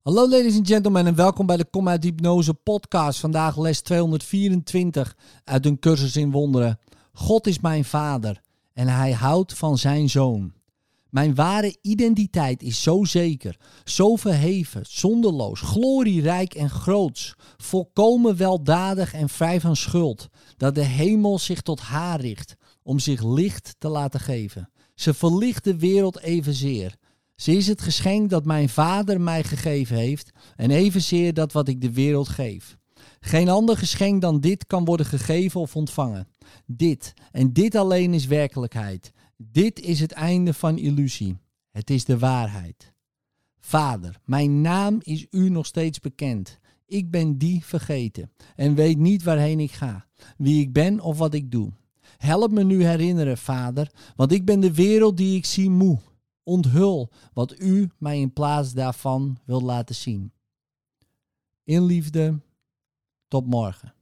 Hallo ladies and gentlemen en welkom bij de Kom uit Hypnose podcast. Vandaag les 224 uit een cursus in wonderen. God is mijn vader en hij houdt van zijn zoon. Mijn ware identiteit is zo zeker, zo verheven, zonderloos, glorierijk en groots, volkomen weldadig en vrij van schuld, dat de hemel zich tot haar richt om zich licht te laten geven. Ze verlicht de wereld evenzeer. Ze is het geschenk dat mijn vader mij gegeven heeft en evenzeer dat wat ik de wereld geef. Geen ander geschenk dan dit kan worden gegeven of ontvangen. Dit en dit alleen is werkelijkheid. Dit is het einde van illusie. Het is de waarheid. Vader, mijn naam is u nog steeds bekend. Ik ben die vergeten en weet niet waarheen ik ga, wie ik ben of wat ik doe. Help me nu herinneren, Vader, want ik ben de wereld die ik zie moe. Onthul wat u mij in plaats daarvan wil laten zien. In liefde, tot morgen.